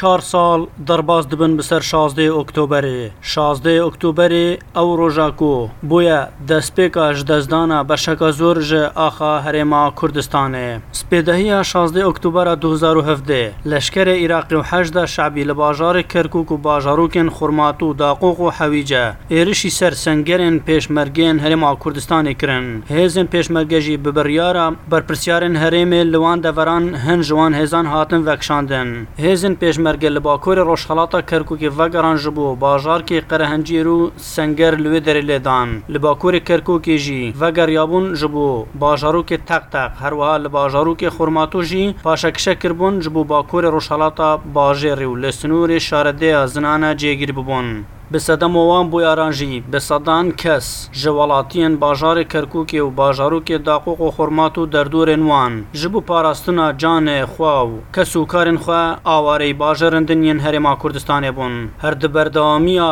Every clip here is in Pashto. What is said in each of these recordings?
چهار سال درباز دبن بسر 16 اکتبر 16 اکتبر او روژا کو بویا دسپیکا جدزدانا بشکا زور ج آخا هرما کردستانه سپیدهی 16 اکتبر 2017 لشکر عراقی و حشد شعبی لباجار کرکوک و باجاروکن خرماتو داقوق و حویجه ایرشی سر سنگرن پیشمرگین هرما کردستان کرن هیزن پیشمرگجی ببریارا برپرسیارن هرم لوان دوران هن جوان هزان هاتن وکشاندن هیزن پیشمرگ مرگ له باکور روشخلاطه کرکوک وگران جبو بازار کې قرهنجی رو سنگر لوی در لیدان له باکور کرکوک جی وگر یابون جبو بازارو کې تق تق هر وها له بازارو کې خرماتو جی پاشک شکربون جبو باکور روشخلاطه باجر و لسنور شارده زنانه جیگیر ببون بسدم وان بو یارانجی بسدان کس جوالاتین بازار کرکوک او بازارو کې داقوق او خرمات او دردورن وان جبو پاراستنا جان خواو کسو کارن خوا اواری بازارندن ین هرما کردستان بون هر د بردامیا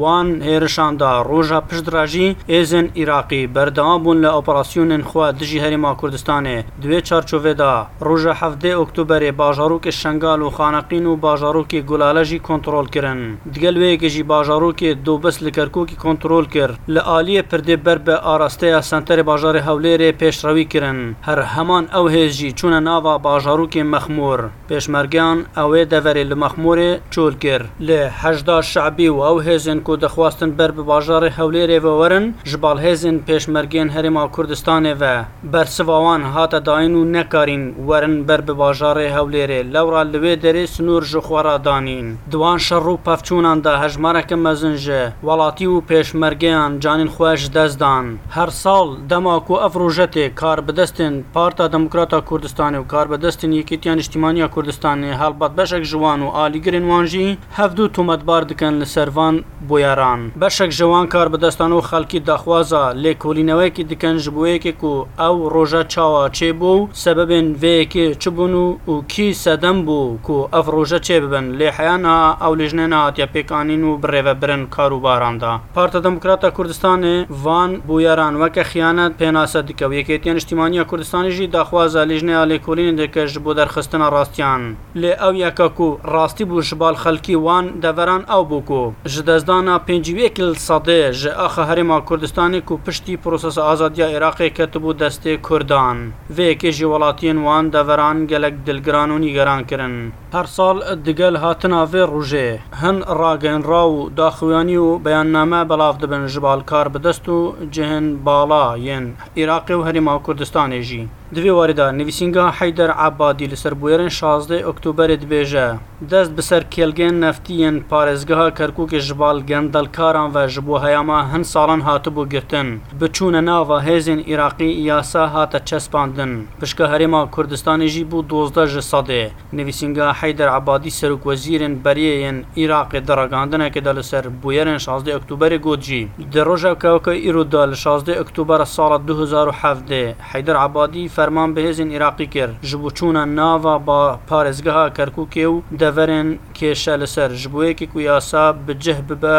وان هرشاندا روجا پشدراجی ازن عراقی بردام بون له اپراسیون خوا د جی هرما کردستان دوی چارچوې دا روجا 7 اکتبر بازارو کې شنګال او خانقین او بازارو کې ګلالجی کنټرول کړي کردن دگل وی که جی بازار چاروکê dûbes li Kerkûkê kontrol kir. Li aliyê pirdê ber bi arasteya senterê bajarê Hewlêrê pêşrewî kirin. Her heman ew hêz jî çûne nava bajarokê mexmor. Pêşmergeyan ew ê deverê li mexmorê çol kir. Li hejda şeibî û ew hêzên ku dixwastin ber bi bajarê Hewlêrê ve werin, ji balhêzên pêşmergên Herêma Kurdistanê ve bersivawan hata dayîn û nekarîn werin ber bi bajarê Hewlêrê. Lewra li wê derê sinûr ji xwara danîn. Diwan şer û pevçûnan da hejmareke مەزنژێ وڵاتی و پێشمەرگیان جانین خوۆش دەستدان هەر ساڵ دەماک و ئەفڕۆژەتێ کار بدەستن پارتا دموکراتە کوردستانی و کار بەدەستن یەکێتیان نیشتیمانیا کوردستانی هەڵبەت بەشێک ژوان و ئالیگرن وانژی هەفتوو تومەتبار دکەن لە سەروان بۆ یاران بەشێک ژەوان کار بدەستان و خەڵکی داخوازە لێکۆلینەوەیەکی دکەن ژبووەیەکێک و ئەو ڕۆژە چاوە چێ بوو سەبەبێن وەیەکێ چ بوون و و کی سەدەم بوو و ئەف ڕۆژە چێ ببن لێ حیانە ئەو لێژنێ نهاتیا پێکانین و بڕێوە برن کار و باراندا پارتە دموکراتە کوردستانی وان بۆ یاران وەکە خیانەت پێناسە دیکە و یەکێتیان نیشتیمانیا کوردستانیژی داخوازە لژنەیە لێکۆلین دەکەش بۆ دەرخستنە ڕاستیان لێ ئەو یەکەک و ڕاستی بوو شبال خەلکی وان دەڤەران ئەو بووکو ji dezdana pêncîvêkil sadê ji axa herêma Kurdistanê ku piştî prosesa azadiya Iraqê ketibû destê Kurdan vêkê jî welatiyên wan deveran gelek dilgiran û nîgeran kirin هەر ساڵ دگەل هاتنناوێ ڕژێ هەن ڕاگەنرا و داخویانی و بەیاننامە بەلاف دەبن ژبالکار بدەست و جهن باڵا یەن عێراقی و هەریما کوردستانێژی دوی واردا نویسینگا حیدر عبادی لسر بویرن 16 اکتبر دبیجه دست بسر کلگین نفتیین پارزگاه کرکوک جبال گندلکاران و جبو هیاما هن سالان هاتو بو گرتن بچون ناوا هیزین عراقی یاسا هات چسپاندن پشکه هریما کردستانی جی بو 12 جساده نویسینگا حیدر عبادی سرک وزیرن بریین عراق دراگاندنه که دل سر بویرن 16 اکتبر گود جی در روژه که ایرو دل 16 اکتبر سال 2007 حیدر عبادی فەرمان بەهێزین عراقی کرد ji بۆ چوونە ناوا با پارێزگەها کەرکووکێ و دەڤەرێن کێشە لەسەر ji بۆیەکی کو یاسا بجه ببە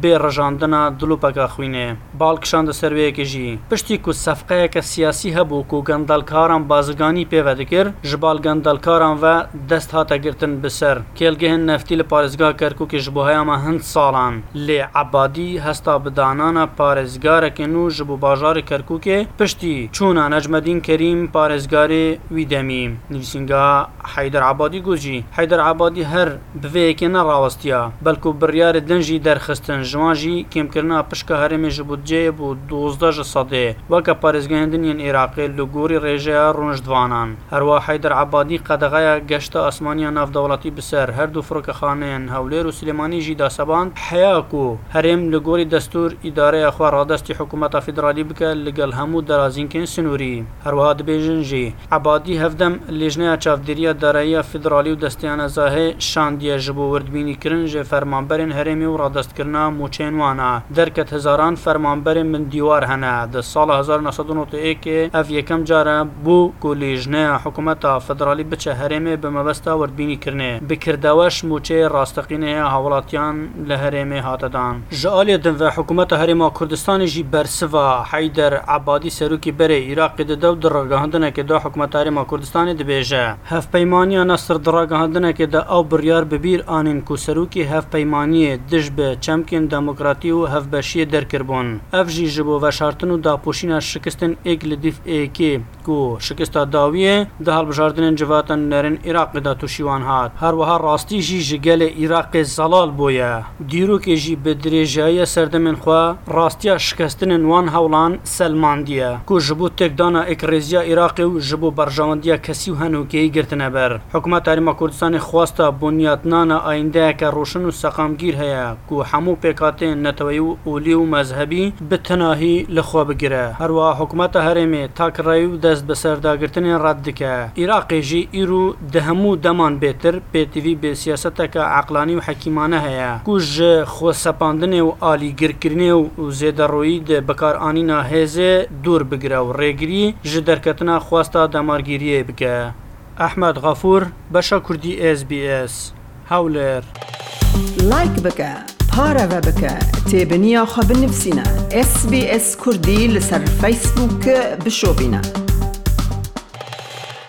بێ ڕژاندنا دلوپەکە خوینێ باڵکشاندە سەروەیەکی ژی پشتی کو سەفقەیەکە سیاسی هەبوو و گەندەلکاران بازرگانی پێوە دەکرد ji بال گەندەلکاران və دەست هاتەگرتن بسەر کێلگەهن نەفتی لە پارێزگا کەرککە ji بۆ هەیەمە هەند ساڵان لێ عبادی هەستا بدانانە پارێزگارەکە و ji بۆ باژاری کەرککێ پشتی چوونا نەجمەدین کریم پارێزگارێ ویدەمی نووسنگا حیدر عبادی گوجی حیدر عبادی هەر بوەیەکێ نەڕاوستیا بەلکو بڕیارە دەنجی دەرخستن جوان جی کمکردنا پشکە هەرێمێ ji budceyê bû dozda ji sedê weke parêzgehendinên Iraqê li gorî rêjeya rûnişdvanan herwa Heyder Ebadî qedeğeya geşta asmaniya navdewletî bi ser her du firokexaneyên Hewlêr û Silêmanî jî daseband heya ku herêm li gorî destûr îdareya xwe radestî hukumeta federalî bike li gel hemû derazînkên sinûrî herwiha dibêjin jî Ebadî hevdem lêjneya çavdiriya dereya federalî û desteyana zahê şandiye ji bo werdbînîkirin jê fermanberên herêmê û radestkirina و چین وانه درکت هزاران فرمانبر من دیوار هنه د سال 1991 اف یکم جاره بو کولیژنه حکومت فدرالی بچه هرمه به مبستا وردبینی کرنه بکردوش موچه راستقینه حوالاتیان له هرمه هاتدان جالی دن و حکومت هرم کردستان جی برسوا حیدر عبادی سروکی بره عراق د دو درګهندنه کې د حکومت هرم کردستان د بیجه هف پیمانی نصر درګهندنه کې د او بریار ببیر انن کو سروکی هف پیمانی دجب چمکن ên demokratî û hevbeşiyê derkirbûn. Ev jî ji bo veşartin û dapoşîna şikistin ek li dîf êkê ku şikista dawiyê di halbijartinên civatan nerin Iraqê da tûşîwan hat. Herwiha rastî jî ji gelê Iraqê zelal bûye. Dîrokê jî bi dirêjayiya serdemên xwe rastiya şikestinên wan hewlan selmandiye ku ji bo tekdana ekreziya Iraqê û ji bo berjavandiya kesî û henûkeyî girtine ber. Hikûma Tarîma Kurdistanê xwasta bunyatnana ayindeyeke roşin û seqamgîr heye ku hemû پێکاتێن نەتەوەی و ئولی و مەزهبی بتەناهی لەخوا بگرە هەروە حکوومەتە هەرێمێ تاکڕای و دەست بە سەرداگرتنی ڕاد دکە عێراقێژی ئیر و دەهەموو دەمان بێتر پێتیوی بێسیەتەکە عقلانی و حەکیمانە هەیە کوژ خۆسەپاندنێ و ئالیگرکردنێ و زێدەڕۆیی بەکارانینا هێزێ دوور بگرە و ڕێگری ji دەرکەتنا خواستا دەمارگیریە بکە. ئەحمد غەفور بەشە کوردی SسBS هاولێر لایک بکە. و پارە بە بکە تێبنییا خە بنووسینە SسBS کوردی لەسەر فەیسبووکە بشۆبینە.